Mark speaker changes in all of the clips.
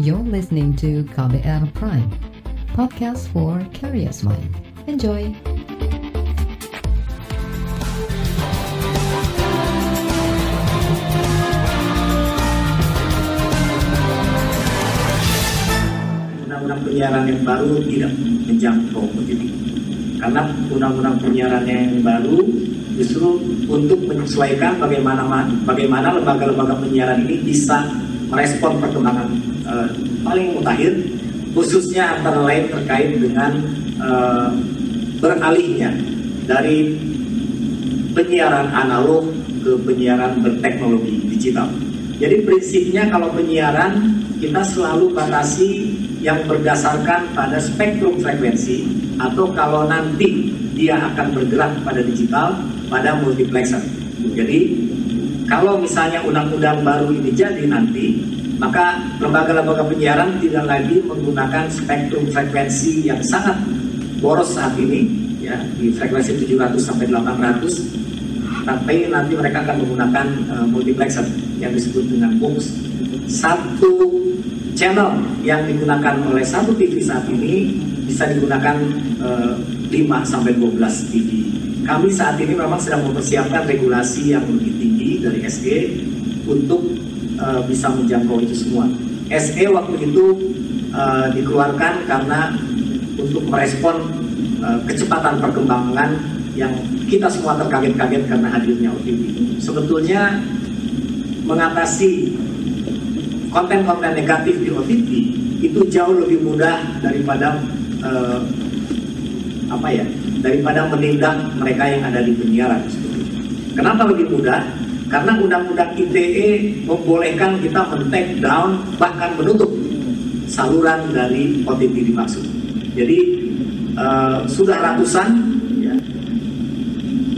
Speaker 1: You're listening to KBR Prime, podcast for curious mind. Enjoy!
Speaker 2: undang-undang penyiaran yang baru tidak menjangkau begitu. Karena undang-undang penyiaran yang baru justru untuk menyesuaikan bagaimana bagaimana lembaga-lembaga penyiaran ini bisa merespon perkembangan uh, paling mutakhir khususnya antara lain terkait dengan uh, beralihnya dari penyiaran analog ke penyiaran berteknologi digital. Jadi prinsipnya kalau penyiaran kita selalu batasi yang berdasarkan pada spektrum frekuensi atau kalau nanti dia akan bergerak pada digital pada multiplexer. Jadi kalau misalnya undang-undang baru ini jadi nanti maka lembaga-lembaga penyiaran tidak lagi menggunakan spektrum frekuensi yang sangat boros saat ini ya di frekuensi 700 sampai 800 tapi nanti mereka akan menggunakan uh, multiplexer yang disebut dengan box satu channel yang digunakan oleh satu TV saat ini bisa digunakan uh, eh, 5 sampai 12 TV. Kami saat ini memang sedang mempersiapkan regulasi yang lebih tinggi dari SE untuk uh, bisa menjangkau itu semua. SE waktu itu uh, dikeluarkan karena untuk merespon uh, kecepatan perkembangan yang kita semua terkaget-kaget karena hadirnya OTT. Sebetulnya mengatasi konten-konten negatif di OTT itu jauh lebih mudah daripada uh, apa ya daripada menindak mereka yang ada di penyiaran. Kenapa lebih mudah? Karena undang-undang ITE membolehkan kita men-take down bahkan menutup saluran dari OTT dimaksud. Jadi uh, sudah ratusan ya,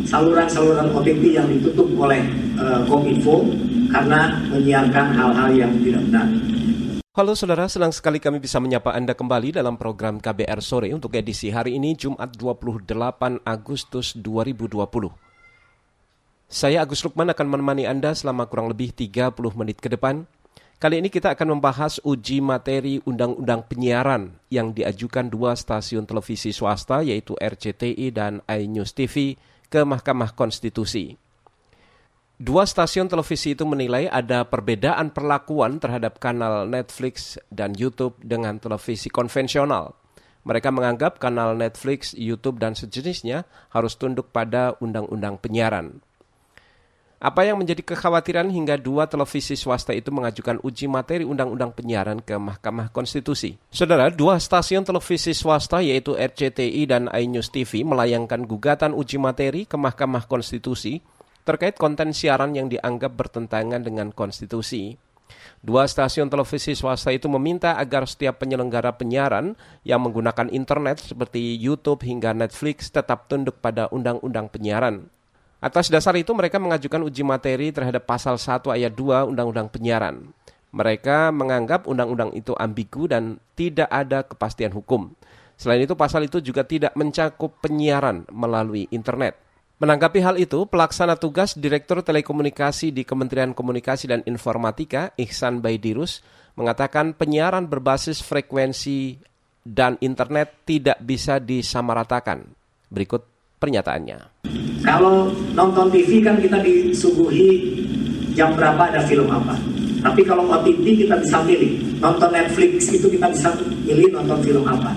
Speaker 2: saluran-saluran OTT yang ditutup oleh uh, Kominfo karena menyiarkan hal-hal yang tidak benar.
Speaker 3: Halo saudara, senang sekali kami bisa menyapa Anda kembali dalam program KBR Sore untuk edisi hari ini Jumat 28 Agustus 2020. Saya Agus Lukman akan menemani Anda selama kurang lebih 30 menit ke depan. Kali ini kita akan membahas uji materi Undang-Undang Penyiaran yang diajukan dua stasiun televisi swasta yaitu RCTI dan iNews TV ke Mahkamah Konstitusi. Dua stasiun televisi itu menilai ada perbedaan perlakuan terhadap kanal Netflix dan YouTube dengan televisi konvensional. Mereka menganggap kanal Netflix, YouTube, dan sejenisnya harus tunduk pada undang-undang penyiaran. Apa yang menjadi kekhawatiran hingga dua televisi swasta itu mengajukan uji materi undang-undang penyiaran ke Mahkamah Konstitusi? Saudara, dua stasiun televisi swasta yaitu RCTI dan iNews TV melayangkan gugatan uji materi ke Mahkamah Konstitusi terkait konten siaran yang dianggap bertentangan dengan konstitusi. Dua stasiun televisi swasta itu meminta agar setiap penyelenggara penyiaran yang menggunakan internet seperti YouTube hingga Netflix tetap tunduk pada undang-undang penyiaran. Atas dasar itu mereka mengajukan uji materi terhadap pasal 1 ayat 2 undang-undang penyiaran. Mereka menganggap undang-undang itu ambigu dan tidak ada kepastian hukum. Selain itu pasal itu juga tidak mencakup penyiaran melalui internet. Menanggapi hal itu, pelaksana tugas Direktur Telekomunikasi di Kementerian Komunikasi dan Informatika, Ihsan Baidirus, mengatakan penyiaran berbasis frekuensi dan internet tidak bisa disamaratakan. Berikut pernyataannya.
Speaker 2: Kalau nonton TV kan kita disuguhi jam berapa ada film apa. Tapi kalau OTT kita bisa pilih. Nonton Netflix itu kita bisa pilih nonton film apa.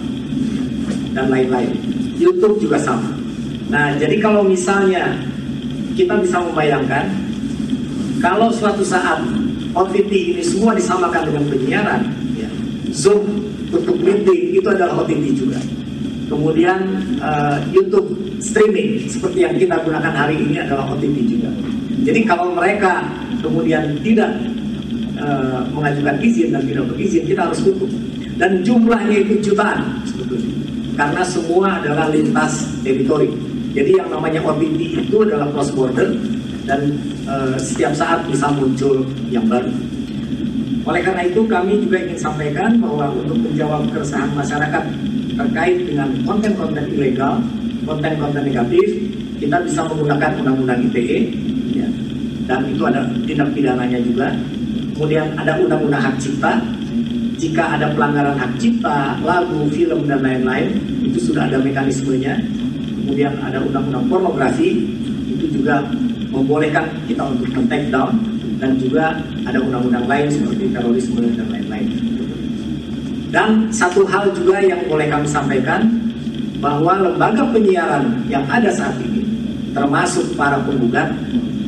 Speaker 2: Dan lain-lain. YouTube juga sama Nah, jadi kalau misalnya kita bisa membayangkan kalau suatu saat OTT ini semua disamakan dengan penyiaran, ya, Zoom untuk meeting itu adalah OTT juga. Kemudian uh, YouTube streaming seperti yang kita gunakan hari ini adalah OTT juga. Jadi kalau mereka kemudian tidak uh, mengajukan izin dan tidak berizin, kita harus tutup. Dan jumlahnya itu jutaan sebetulnya. Karena semua adalah lintas teritori jadi yang namanya OTT itu adalah cross border dan uh, setiap saat bisa muncul yang baru. Oleh karena itu kami juga ingin sampaikan bahwa untuk menjawab keresahan masyarakat terkait dengan konten-konten ilegal, konten-konten negatif, kita bisa menggunakan undang-undang ITE, ya, dan itu ada tindak pidananya juga. Kemudian ada undang-undang hak cipta, jika ada pelanggaran hak cipta, lagu, film dan lain-lain itu sudah ada mekanismenya. Kemudian ada undang-undang pornografi itu juga membolehkan kita untuk men-take down dan juga ada undang-undang lain seperti terorisme dan lain-lain. Dan satu hal juga yang boleh kami sampaikan bahwa lembaga penyiaran yang ada saat ini termasuk para penggugat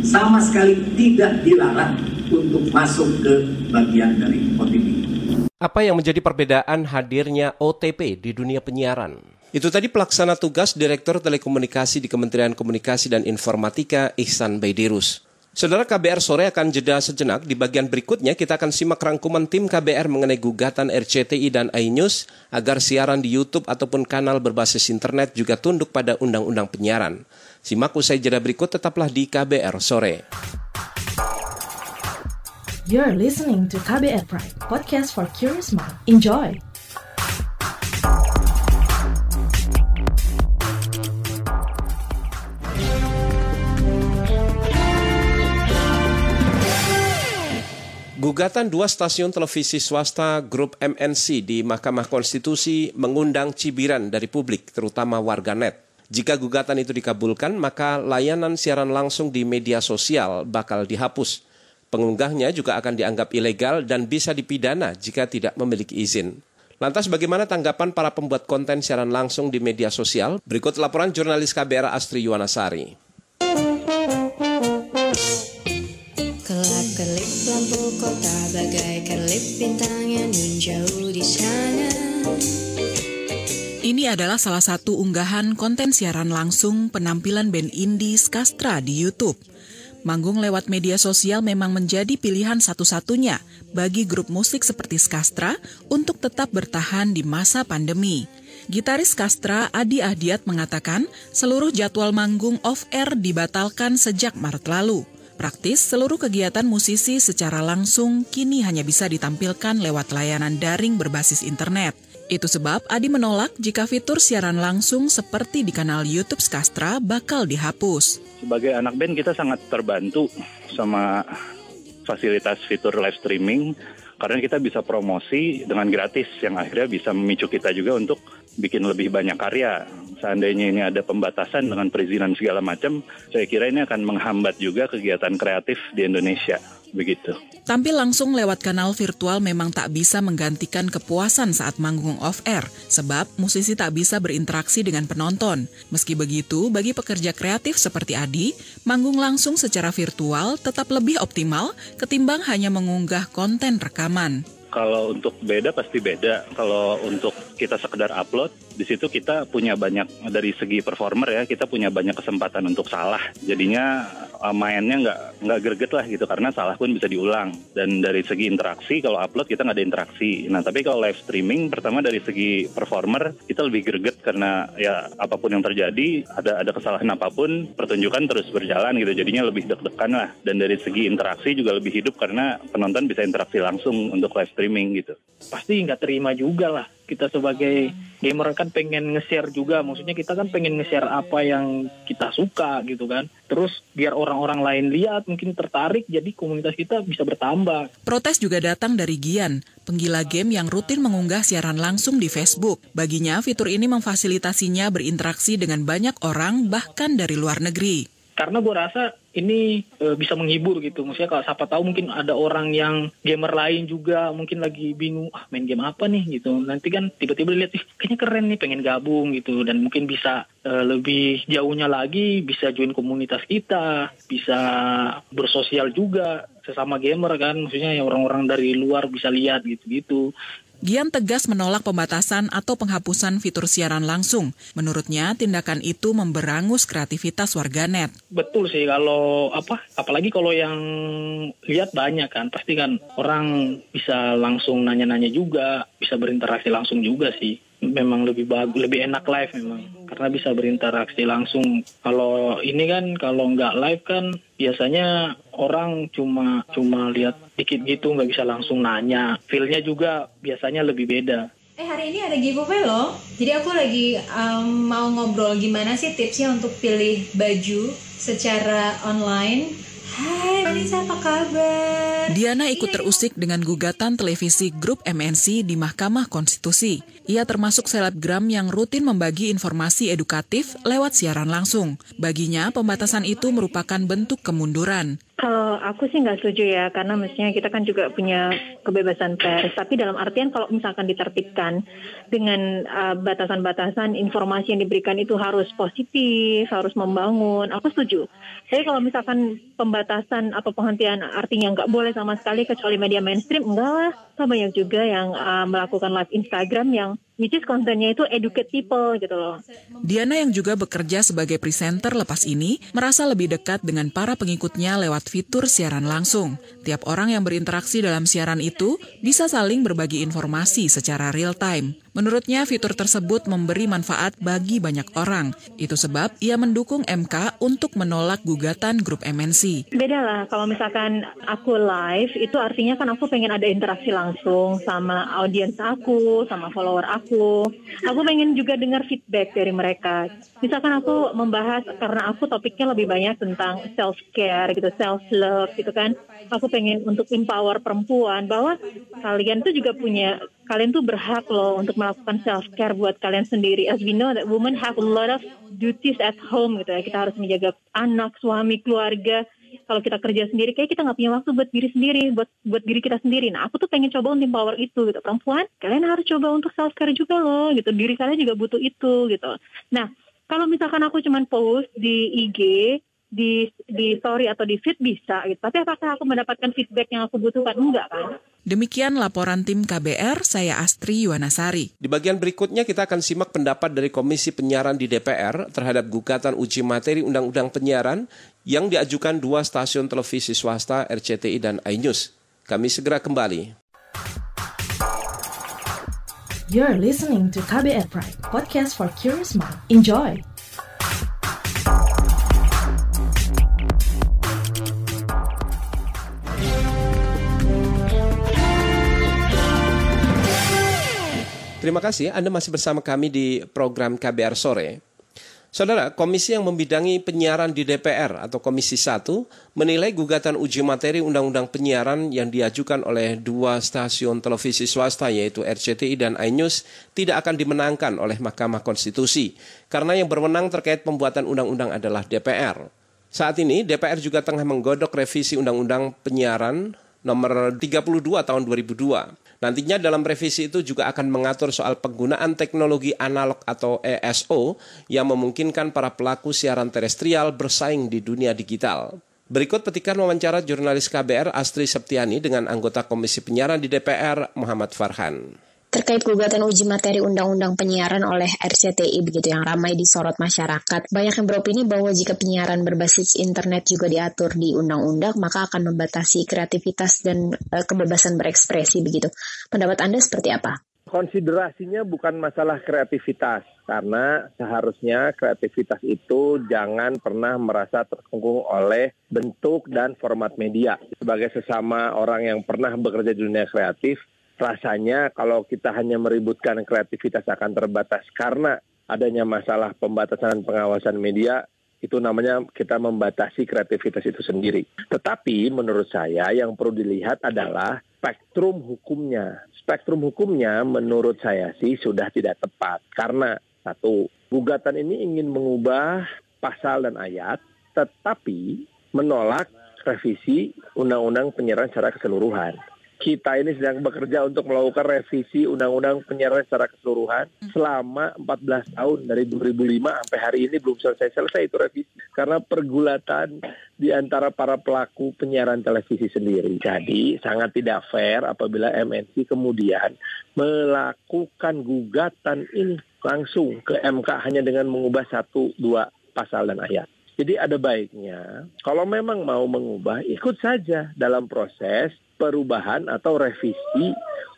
Speaker 2: sama sekali tidak dilarang untuk masuk ke bagian dari OTP.
Speaker 3: Apa yang menjadi perbedaan hadirnya OTP di dunia penyiaran? Itu tadi pelaksana tugas Direktur Telekomunikasi di Kementerian Komunikasi dan Informatika Ihsan Baidirus. Saudara KBR sore akan jeda sejenak. Di bagian berikutnya kita akan simak rangkuman tim KBR mengenai gugatan RCTI dan iNews agar siaran di YouTube ataupun kanal berbasis internet juga tunduk pada undang-undang penyiaran. Simak usai jeda berikut tetaplah di KBR sore.
Speaker 4: You're listening to KBR Pride, podcast for curious mind. Enjoy!
Speaker 3: Gugatan dua stasiun televisi swasta grup MNC di Mahkamah Konstitusi mengundang cibiran dari publik, terutama warganet. Jika gugatan itu dikabulkan, maka layanan siaran langsung di media sosial bakal dihapus. Pengunggahnya juga akan dianggap ilegal dan bisa dipidana jika tidak memiliki izin. Lantas bagaimana tanggapan para pembuat konten siaran langsung di media sosial? Berikut laporan jurnalis KBR Astri Yuwanasari.
Speaker 5: Lampu kota bagaikan lip bintang yang menjauh di sana.
Speaker 6: Ini adalah salah satu unggahan konten siaran langsung penampilan band indie Skastra di YouTube. Manggung lewat media sosial memang menjadi pilihan satu-satunya bagi grup musik seperti Skastra untuk tetap bertahan di masa pandemi. Gitaris Skastra Adi Ahdiat mengatakan seluruh jadwal manggung off-air dibatalkan sejak Maret lalu. Praktis, seluruh kegiatan musisi secara langsung kini hanya bisa ditampilkan lewat layanan daring berbasis internet. Itu sebab Adi menolak jika fitur siaran langsung seperti di kanal YouTube Skastra bakal dihapus.
Speaker 7: Sebagai anak band kita sangat terbantu sama fasilitas fitur live streaming karena kita bisa promosi dengan gratis yang akhirnya bisa memicu kita juga untuk bikin lebih banyak karya. Seandainya ini ada pembatasan dengan perizinan segala macam, saya kira ini akan menghambat juga kegiatan kreatif di Indonesia. Begitu.
Speaker 6: Tampil langsung lewat kanal virtual memang tak bisa menggantikan kepuasan saat manggung off-air, sebab musisi tak bisa berinteraksi dengan penonton. Meski begitu, bagi pekerja kreatif seperti Adi, manggung langsung secara virtual tetap lebih optimal ketimbang hanya mengunggah konten rekaman.
Speaker 7: Kalau untuk beda pasti beda. Kalau untuk kita sekedar upload, di situ kita punya banyak dari segi performer ya, kita punya banyak kesempatan untuk salah. Jadinya uh, mainnya nggak nggak greget lah gitu karena salah pun bisa diulang. Dan dari segi interaksi, kalau upload kita nggak ada interaksi. Nah tapi kalau live streaming, pertama dari segi performer kita lebih greget karena ya apa pun yang terjadi, ada ada kesalahan apa pun, pertunjukan terus berjalan gitu. Jadinya lebih deg-degan lah. Dan dari segi interaksi juga lebih hidup karena penonton bisa interaksi langsung untuk live streaming gitu.
Speaker 8: Pasti nggak terima juga lah kita sebagai gamer kan pengen nge-share juga maksudnya kita kan pengen nge-share apa yang kita suka gitu kan terus biar orang-orang lain lihat mungkin tertarik jadi komunitas kita bisa bertambah
Speaker 6: Protes juga datang dari Gian, penggila game yang rutin mengunggah siaran langsung di Facebook. Baginya, fitur ini memfasilitasinya berinteraksi dengan banyak orang bahkan dari luar negeri.
Speaker 8: Karena gue rasa ini e, bisa menghibur gitu. Maksudnya kalau siapa tahu mungkin ada orang yang gamer lain juga mungkin lagi bingung ah main game apa nih? Gitu. Nanti kan tiba-tiba lihat ih kayaknya keren nih pengen gabung gitu. Dan mungkin bisa e, lebih jauhnya lagi bisa join komunitas kita bisa bersosial juga sesama gamer kan. Maksudnya yang orang-orang dari luar bisa lihat gitu-gitu
Speaker 6: Gian tegas menolak pembatasan atau penghapusan fitur siaran langsung. Menurutnya, tindakan itu memberangus kreativitas warganet.
Speaker 8: Betul sih kalau apa apalagi kalau yang lihat banyak kan pasti kan orang bisa langsung nanya-nanya juga bisa berinteraksi langsung juga sih memang lebih bagus lebih enak live memang karena bisa berinteraksi langsung kalau ini kan kalau nggak live kan biasanya orang cuma cuma lihat dikit gitu nggak bisa langsung nanya feelnya juga biasanya lebih beda
Speaker 9: Eh hari ini ada giveaway loh. Jadi aku lagi um, mau ngobrol gimana sih tipsnya untuk pilih baju secara online Hai Vanessa, apa kabar?
Speaker 6: Diana ikut terusik dengan gugatan televisi grup MNC di Mahkamah Konstitusi. Ia termasuk selebgram yang rutin membagi informasi edukatif lewat siaran langsung. Baginya, pembatasan itu merupakan bentuk kemunduran.
Speaker 10: Kalau aku sih nggak setuju ya, karena mestinya kita kan juga punya kebebasan pers. Tapi dalam artian kalau misalkan ditertibkan dengan uh, batasan-batasan informasi yang diberikan itu harus positif, harus membangun, aku setuju. Jadi kalau misalkan pembatasan atau penghentian artinya nggak boleh sama sekali kecuali media mainstream, enggak lah. Kan banyak juga yang uh, melakukan live Instagram yang which is kontennya itu educate people gitu loh.
Speaker 6: Diana yang juga bekerja sebagai presenter lepas ini merasa lebih dekat dengan para pengikutnya lewat fitur siaran langsung. Tiap orang yang berinteraksi dalam siaran itu bisa saling berbagi informasi secara real time. Menurutnya fitur tersebut memberi manfaat bagi banyak orang. Itu sebab ia mendukung MK untuk menolak gugatan grup MNC.
Speaker 10: Beda lah, kalau misalkan aku live itu artinya kan aku pengen ada interaksi langsung sama audiens aku, sama follower aku. Aku pengen juga dengar feedback dari mereka. Misalkan aku membahas karena aku topiknya lebih banyak tentang self care gitu, self love gitu kan. Aku pengen untuk empower perempuan bahwa kalian tuh juga punya kalian tuh berhak loh untuk melakukan self care buat kalian sendiri. As we know that women have a lot of duties at home gitu ya. Kita harus menjaga anak, suami, keluarga. Kalau kita kerja sendiri, kayak kita nggak punya waktu buat diri sendiri, buat buat diri kita sendiri. Nah, aku tuh pengen coba untuk power itu gitu. Perempuan, kalian harus coba untuk self care juga loh gitu. Diri kalian juga butuh itu gitu. Nah, kalau misalkan aku cuman post di IG, di di story atau di feed bisa gitu. Tapi apakah aku mendapatkan feedback yang aku butuhkan? Enggak kan?
Speaker 6: Demikian laporan tim KBR, saya Astri Yuwanasari.
Speaker 3: Di bagian berikutnya kita akan simak pendapat dari Komisi Penyiaran di DPR terhadap gugatan uji materi Undang-Undang Penyiaran yang diajukan dua stasiun televisi swasta RCTI dan iNews. Kami segera kembali.
Speaker 4: You're listening to KBR Pride, podcast for curious mind. Enjoy!
Speaker 3: Terima kasih Anda masih bersama kami di program KBR Sore. Saudara, komisi yang membidangi penyiaran di DPR atau Komisi 1 menilai gugatan uji materi Undang-Undang Penyiaran yang diajukan oleh dua stasiun televisi swasta yaitu RCTI dan iNews tidak akan dimenangkan oleh Mahkamah Konstitusi karena yang berwenang terkait pembuatan undang-undang adalah DPR. Saat ini DPR juga tengah menggodok revisi Undang-Undang Penyiaran nomor 32 tahun 2002. Nantinya dalam revisi itu juga akan mengatur soal penggunaan teknologi analog atau ESO yang memungkinkan para pelaku siaran terestrial bersaing di dunia digital. Berikut petikan wawancara jurnalis KBR Astri Septiani dengan anggota Komisi Penyiaran di DPR Muhammad Farhan
Speaker 11: terkait gugatan uji materi undang-undang penyiaran oleh RCTI begitu yang ramai disorot masyarakat. Banyak yang beropini bahwa jika penyiaran berbasis internet juga diatur di undang-undang maka akan membatasi kreativitas dan e, kebebasan berekspresi begitu. Pendapat Anda seperti apa?
Speaker 12: Konsiderasinya bukan masalah kreativitas karena seharusnya kreativitas itu jangan pernah merasa terkungkung oleh bentuk dan format media. Sebagai sesama orang yang pernah bekerja di dunia kreatif, rasanya kalau kita hanya meributkan kreativitas akan terbatas karena adanya masalah pembatasan pengawasan media itu namanya kita membatasi kreativitas itu sendiri. Tetapi menurut saya yang perlu dilihat adalah spektrum hukumnya. Spektrum hukumnya menurut saya sih sudah tidak tepat karena satu, gugatan ini ingin mengubah pasal dan ayat tetapi menolak revisi undang-undang penyiaran secara keseluruhan kita ini sedang bekerja untuk melakukan revisi undang-undang penyiaran secara keseluruhan hmm. selama 14 tahun dari 2005 sampai hari ini belum selesai-selesai itu revisi karena pergulatan di antara para pelaku penyiaran televisi sendiri. Jadi sangat tidak fair apabila MNC kemudian melakukan gugatan ini langsung ke MK hanya dengan mengubah satu dua pasal dan ayat. Jadi ada baiknya kalau memang mau mengubah ikut saja dalam proses perubahan atau revisi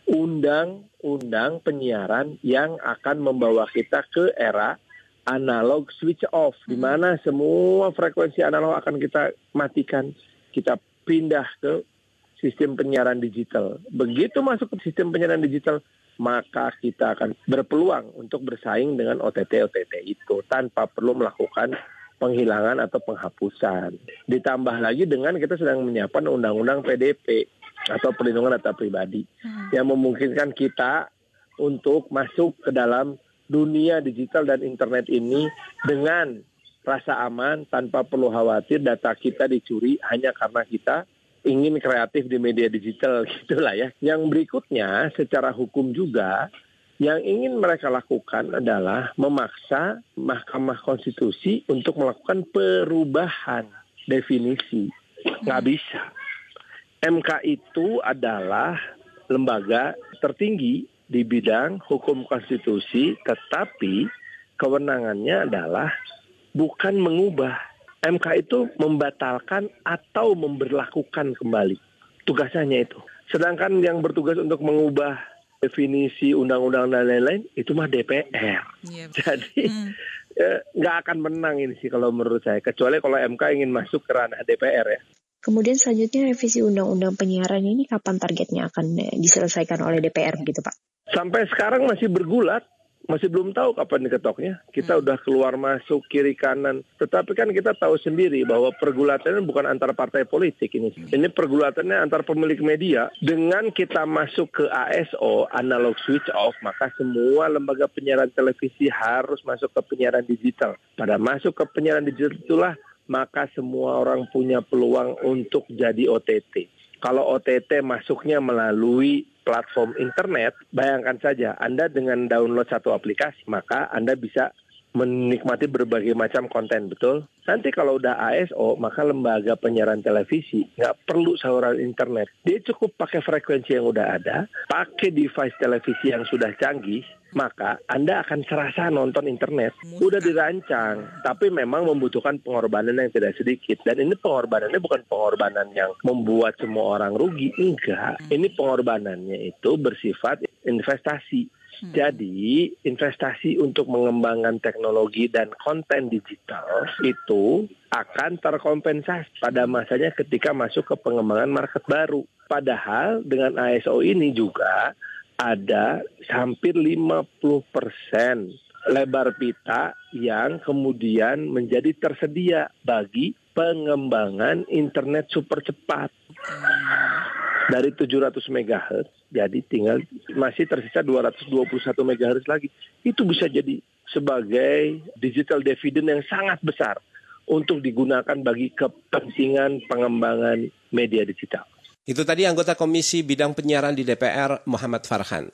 Speaker 12: undang-undang penyiaran yang akan membawa kita ke era analog switch off di hmm. mana semua frekuensi analog akan kita matikan kita pindah ke sistem penyiaran digital begitu masuk ke sistem penyiaran digital maka kita akan berpeluang untuk bersaing dengan OTT OTT itu tanpa perlu melakukan penghilangan atau penghapusan. Ditambah lagi dengan kita sedang menyiapkan undang-undang PDP atau perlindungan data pribadi hmm. yang memungkinkan kita untuk masuk ke dalam dunia digital dan internet ini dengan rasa aman tanpa perlu khawatir data kita dicuri hanya karena kita ingin kreatif di media digital gitulah ya. Yang berikutnya secara hukum juga yang ingin mereka lakukan adalah memaksa Mahkamah Konstitusi untuk melakukan perubahan definisi. Nggak bisa. MK itu adalah lembaga tertinggi di bidang hukum konstitusi, tetapi kewenangannya adalah bukan mengubah. MK itu membatalkan atau memberlakukan kembali. Tugasnya itu. Sedangkan yang bertugas untuk mengubah definisi undang-undang dan lain-lain itu mah DPR. Yep. Jadi hmm. eh, nggak akan menang ini sih kalau menurut saya. Kecuali kalau MK ingin masuk ke ranah DPR ya.
Speaker 11: Kemudian selanjutnya revisi undang-undang penyiaran ini kapan targetnya akan eh, diselesaikan oleh DPR gitu Pak?
Speaker 12: Sampai sekarang masih bergulat masih belum tahu kapan diketoknya. Kita hmm. udah keluar masuk kiri kanan. Tetapi kan kita tahu sendiri bahwa pergulatannya bukan antar partai politik ini. Hmm. Ini pergulatannya antar pemilik media. Dengan kita masuk ke ASO, analog switch off, maka semua lembaga penyiaran televisi harus masuk ke penyiaran digital. Pada masuk ke penyiaran digital itulah maka semua orang punya peluang untuk jadi OTT. Kalau OTT masuknya melalui platform internet, bayangkan saja Anda dengan download satu aplikasi, maka Anda bisa menikmati berbagai macam konten, betul? Nanti kalau udah ASO, maka lembaga penyiaran televisi nggak perlu saluran internet. Dia cukup pakai frekuensi yang udah ada, pakai device televisi yang sudah canggih, maka Anda akan serasa nonton internet. Udah dirancang, tapi memang membutuhkan pengorbanan yang tidak sedikit. Dan ini pengorbanannya bukan pengorbanan yang membuat semua orang rugi, enggak. Hmm. Ini pengorbanannya itu bersifat investasi. Hmm. Jadi investasi untuk mengembangkan teknologi dan konten digital itu akan terkompensasi pada masanya ketika masuk ke pengembangan market baru. Padahal dengan ASO ini juga ada hampir 50 persen lebar pita yang kemudian menjadi tersedia bagi pengembangan internet super cepat dari 700 MHz jadi tinggal masih tersisa 221 MHz lagi. Itu bisa jadi sebagai digital dividend yang sangat besar untuk digunakan bagi kepentingan pengembangan media digital.
Speaker 3: Itu tadi anggota Komisi Bidang Penyiaran di DPR Muhammad Farhan.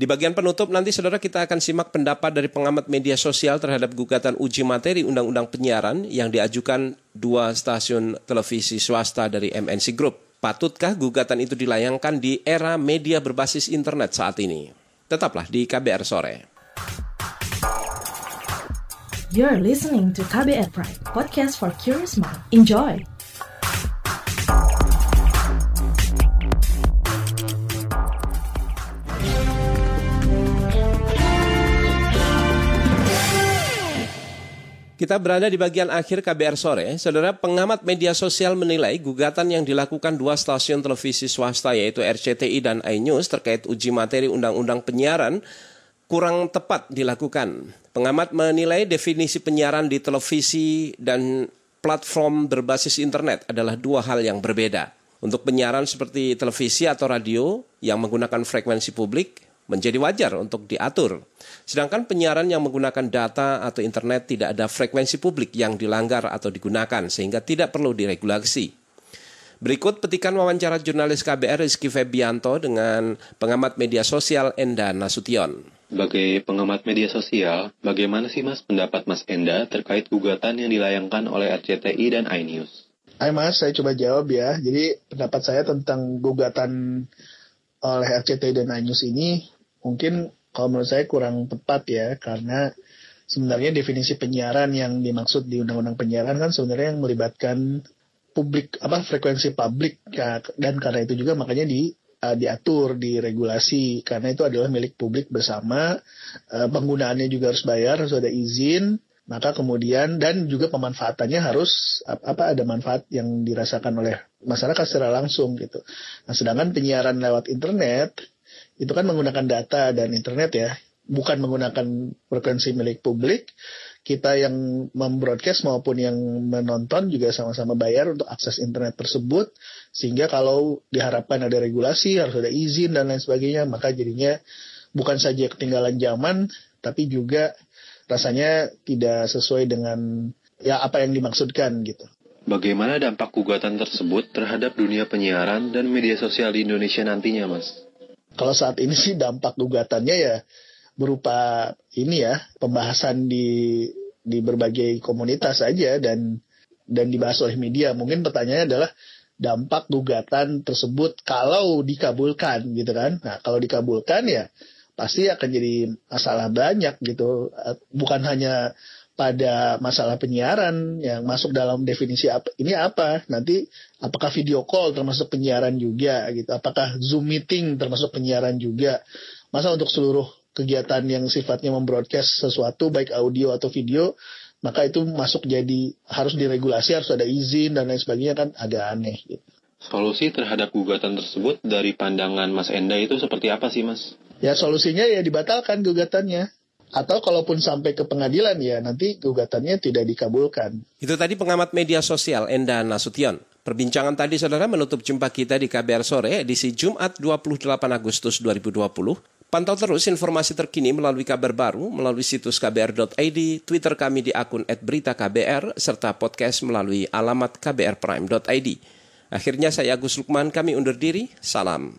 Speaker 3: Di bagian penutup nanti saudara kita akan simak pendapat dari pengamat media sosial terhadap gugatan uji materi Undang-Undang Penyiaran yang diajukan dua stasiun televisi swasta dari MNC Group. Patutkah gugatan itu dilayangkan di era media berbasis internet saat ini? Tetaplah di KBR Sore.
Speaker 4: You're listening to KBR Pride, podcast for curious mind. Enjoy!
Speaker 3: Kita berada di bagian akhir KBR sore. Saudara pengamat media sosial menilai gugatan yang dilakukan dua stasiun televisi swasta yaitu RCTI dan iNews terkait uji materi undang-undang penyiaran kurang tepat dilakukan. Pengamat menilai definisi penyiaran di televisi dan platform berbasis internet adalah dua hal yang berbeda. Untuk penyiaran seperti televisi atau radio yang menggunakan frekuensi publik, menjadi wajar untuk diatur. Sedangkan penyiaran yang menggunakan data atau internet tidak ada frekuensi publik yang dilanggar atau digunakan sehingga tidak perlu diregulasi. Berikut petikan wawancara jurnalis KBR Rizky Febianto dengan pengamat media sosial Enda Nasution.
Speaker 13: Sebagai pengamat media sosial, bagaimana sih Mas pendapat Mas Enda terkait gugatan yang dilayangkan oleh RCTI dan iNews?
Speaker 14: Hai Mas, saya coba jawab ya. Jadi pendapat saya tentang gugatan oleh RCTI dan iNews ini mungkin kalau menurut saya kurang tepat ya karena sebenarnya definisi penyiaran yang dimaksud di undang-undang penyiaran kan sebenarnya yang melibatkan publik apa frekuensi publik ya, dan karena itu juga makanya di uh, diatur diregulasi karena itu adalah milik publik bersama uh, penggunaannya juga harus bayar harus ada izin maka kemudian dan juga pemanfaatannya harus apa ada manfaat yang dirasakan oleh masyarakat secara langsung gitu. Nah, sedangkan penyiaran lewat internet itu kan menggunakan data dan internet ya. bukan menggunakan frekuensi milik publik, kita yang membroadcast maupun yang menonton juga sama-sama bayar untuk akses internet tersebut sehingga kalau diharapkan ada regulasi harus ada izin dan lain sebagainya maka jadinya bukan saja ketinggalan zaman tapi juga rasanya tidak sesuai dengan ya apa yang dimaksudkan gitu.
Speaker 13: Bagaimana dampak gugatan tersebut terhadap dunia penyiaran dan media sosial di Indonesia nantinya, Mas?
Speaker 14: Kalau saat ini sih dampak gugatannya ya berupa ini ya pembahasan di di berbagai komunitas saja dan dan dibahas oleh media. Mungkin pertanyaannya adalah dampak gugatan tersebut kalau dikabulkan gitu kan. Nah, kalau dikabulkan ya pasti akan jadi masalah banyak gitu. Bukan hanya pada masalah penyiaran yang masuk dalam definisi apa ini apa nanti apakah video call termasuk penyiaran juga gitu apakah zoom meeting termasuk penyiaran juga masa untuk seluruh kegiatan yang sifatnya membroadcast sesuatu baik audio atau video maka itu masuk jadi harus diregulasi harus ada izin dan lain sebagainya kan agak aneh gitu.
Speaker 13: Solusi terhadap gugatan tersebut dari pandangan Mas Enda itu seperti apa sih Mas?
Speaker 14: Ya solusinya ya dibatalkan gugatannya. Atau kalaupun sampai ke pengadilan ya nanti gugatannya tidak dikabulkan.
Speaker 3: Itu tadi pengamat media sosial Enda Nasution. Perbincangan tadi saudara menutup jumpa kita di KBR Sore edisi Jumat 28 Agustus 2020. Pantau terus informasi terkini melalui kabar baru, melalui situs kbr.id, Twitter kami di akun @beritaKBR, serta podcast melalui alamat kbrprime.id. Akhirnya saya Agus Lukman, kami undur diri, salam.